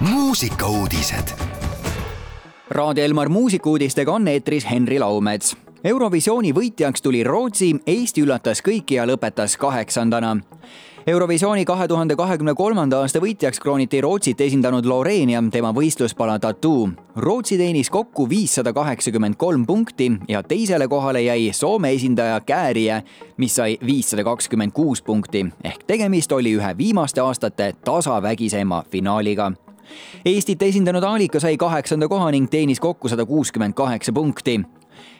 muusikauudised. Raadio Elmar muusikuudistega on eetris Henri Laumets. Eurovisiooni võitjaks tuli Rootsi, Eesti üllatas kõiki ja lõpetas kaheksandana. Eurovisiooni kahe tuhande kahekümne kolmanda aasta võitjaks krooniti Rootsit esindanud Loreen ja tema võistluspala Tattoo. Rootsi teenis kokku viissada kaheksakümmend kolm punkti ja teisele kohale jäi Soome esindaja Käärie, mis sai viissada kakskümmend kuus punkti ehk tegemist oli ühe viimaste aastate tasavägisema finaaliga Eestit esindanud Aalika sai kaheksanda koha ning teenis kokku sada kuuskümmend kaheksa punkti.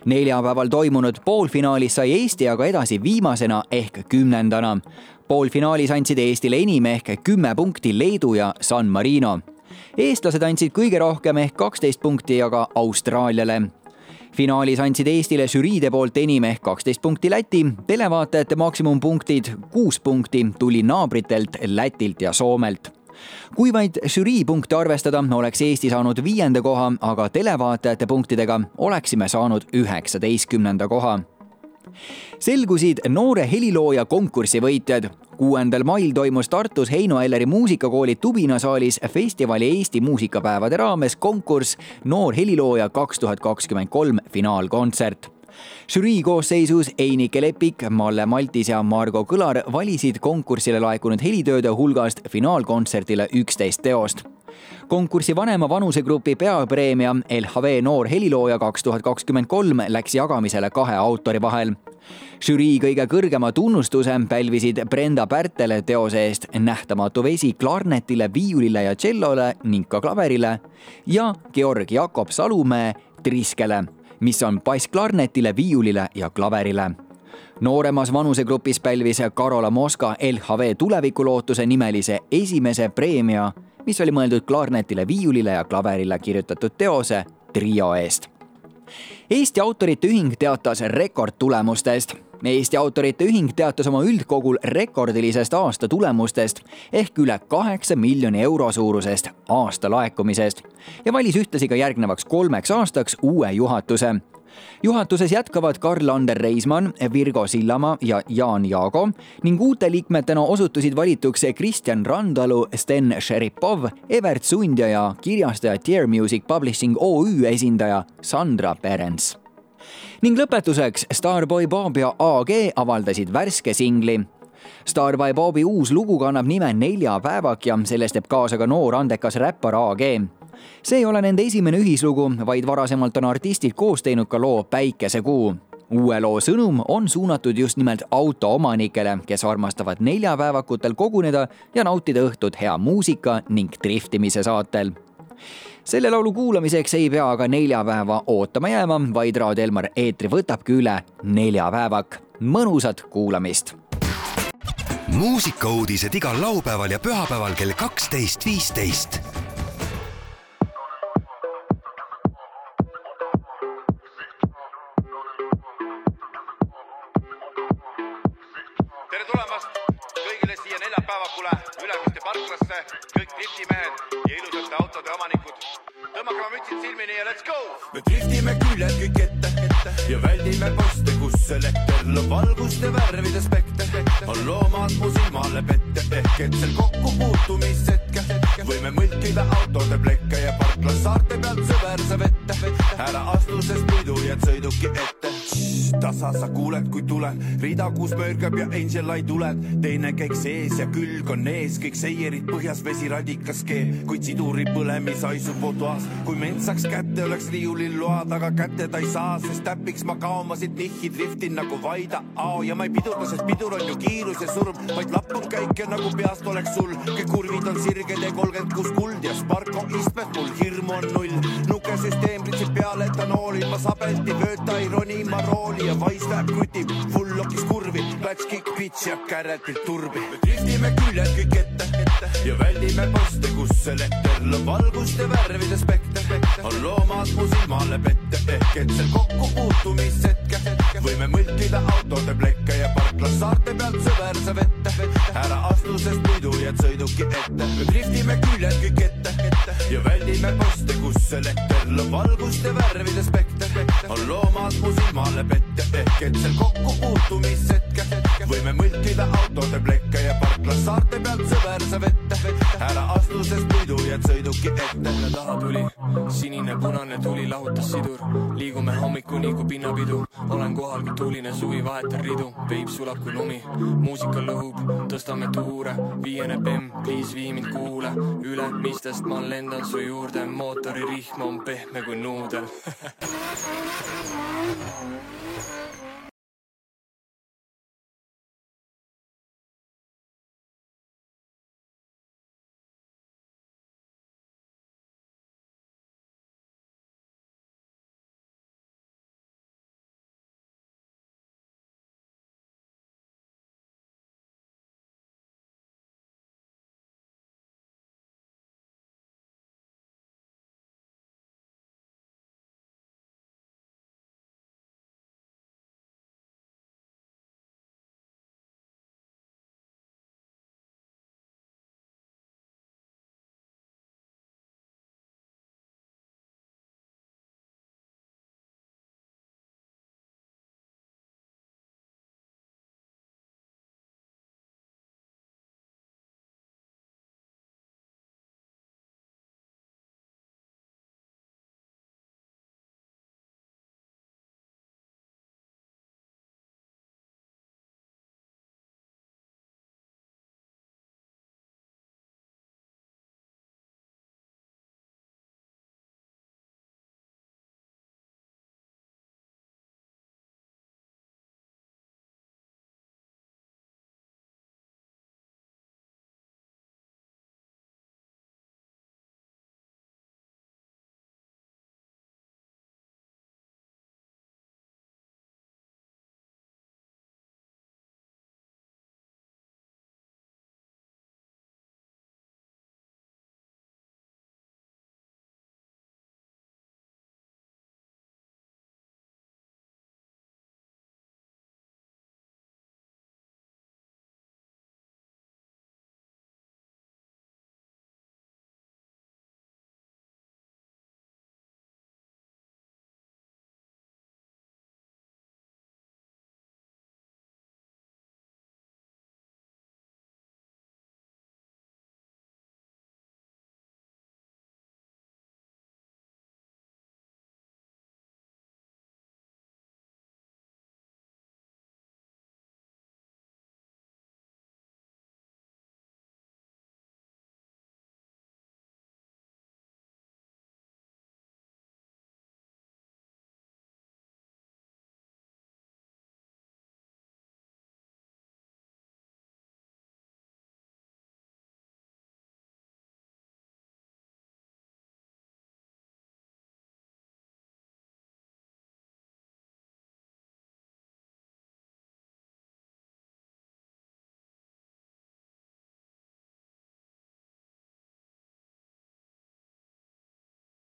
neljapäeval toimunud poolfinaalis sai Eesti aga edasi viimasena ehk kümnendana. poolfinaalis andsid Eestile enim ehk kümme punkti Leedu ja San Marino. eestlased andsid kõige rohkem ehk kaksteist punkti aga Austraaliale finaalis andsid Eestile žüriide poolt enim ehk kaksteist punkti Läti, televaatajate maksimumpunktid kuus punkti tuli naabritelt Lätilt ja Soomelt kui vaid žürii punkte arvestada, oleks Eesti saanud viienda koha, aga televaatajate punktidega oleksime saanud üheksateistkümnenda koha selgusid noore helilooja konkursi võitjad. kuuendal mail toimus Tartus Heino Elleri muusikakooli tubinasaalis festivali Eesti muusikapäevade raames konkurss Noor helilooja kaks tuhat kakskümmend kolm finaalkontsert žürii koosseisus Einike Lepik, Malle Maltis ja Margo Kõlar valisid konkursile laekunud helitööde hulgast finaalkontserdile üksteist teost konkursi vanema vanusegrupi peapreemia LHV Noor helilooja kaks tuhat kakskümmend kolm läks jagamisele kahe autori vahel. žürii kõige kõrgema tunnustuse pälvisid Brenda Pärtel teose eest Nähtamatu vesi klarnetile, viiulile ja tšellole ning ka klaverile ja Georg Jakob Salumäe Triskele mis on bass klarnetile, viiulile ja klaverile nooremas vanusegrupis pälvis Karola Moska LHV Tulevikulootuse nimelise esimese preemia, mis oli mõeldud klarnetile, viiulile ja klaverile kirjutatud teose Trio eest. Eesti Autorite Ühing teatas rekordtulemustest Eesti Autorite Ühing teatas oma üldkogul rekordilisest aasta tulemustest ehk üle kaheksa miljoni euro suurusest aasta laekumisest ja valis ühtlasi ka järgnevaks kolmeks aastaks uue juhatuse. Juhatuses jätkavad Karl-Ander Reismann, Virgo Sillamaa ja Jaan Jaago ning uute liikmetena osutusid valituks Kristjan Randalu, Sten Šeripov, Evert Sundja ja kirjastaja Dear Music Publishing OÜ esindaja Sandra Perens ning lõpetuseks Starboy Bob ja AG avaldasid värske singli. Starboy Bobi uus lugu kannab nime Neljapäevak ja sellest teeb kaasa ka noor andekas räppar AG see ei ole nende esimene ühislugu, vaid varasemalt on artistid koos teinud ka loo Päikesekuu. uue loo sõnum on suunatud just nimelt autoomanikele, kes armastavad neljapäevakutel koguneda ja nautida õhtut hea muusika ning driftimise saatel selle laulu kuulamiseks ei pea aga neljapäeva ootama jääma, vaid Raadio Elmar eetri võtabki üle neljapäevak. mõnusat kuulamist. muusikauudised igal laupäeval ja pühapäeval kell kaksteist, viisteist neljapäevakule Ülemiste parklasse, kõik driftimehed ja ilusate autode omanikud. tõmmake oma mütsid silmini ja let's go! me driftime küljed kõik ette, ette ja väldime poste, kus elekter loob valgust ja värvide spekter. on loomad mu silmale pette ehk et seal kokkupuutumishetke võime mõlkida autode plekke ja parklas saarte pealt sõber saab ette. ära astu, sest muidu jääd sõiduki ette tasa sa kuuled, kui tulen, rida kuus mörgab ja Angel ei tule, teine käik sees ja külg on ees, kõik seierid põhjas, vesi radikas keeb, kuid siduri põlemisaisu potoas. kui ment saaks kätte, oleks riiulil load, aga kätte ta ei saa, sest täpiks ma kaomasid nihhi driftin nagu Vaida Ao ja ma ei pidurda, sest pidur on ju kiirus ja surm, vaid lappan käike nagu peast oleks sul. kõik kurvid on sirged ja kolmkümmend kuus kuld ja Sparko istmed, mul hirmu on null. nukesüsteem pritsib peale etanooli, ma sabelti vööta ei roni, ma rooli ja Wise läheb krutib, full lokis kurvi, plats kick pitch jääb käretilt turbi. me driftime küljed kõik ette, ette ja väldime poste, kus elekter loob valgust ja värvide spekter. on loomad mu silmale pette ehk et seal kokkupuutumishetke võime mõlkida autode plekke ja parklas saarte pealt sõber saab ette. ära astu, sest muidu jääd sõiduki ette. me driftime küljed kõik ette, ette ja väldime poste, kus elekter loob valgust ja värvide spekter. on loomad mu silmale pette ehk et seal kokkupuutumishetke võime mõlkida autode plekke ja parklas saarte pealt sõber saab ette. ära astu, sest muidu jääd sõiduki ette. üle taha tuli, sinine, punane tuli lahutas sidur. liigume hommikuni kui pinnapidu, olen kohal kui tuline suvi, vahetan ridu, veib sulab kui lumi. muusika lõhub, tõstame tuure, viiene bemm, please vii mind kuule. ülemistest ma lendan su juurde, mootori rihm on pehme kui nuudel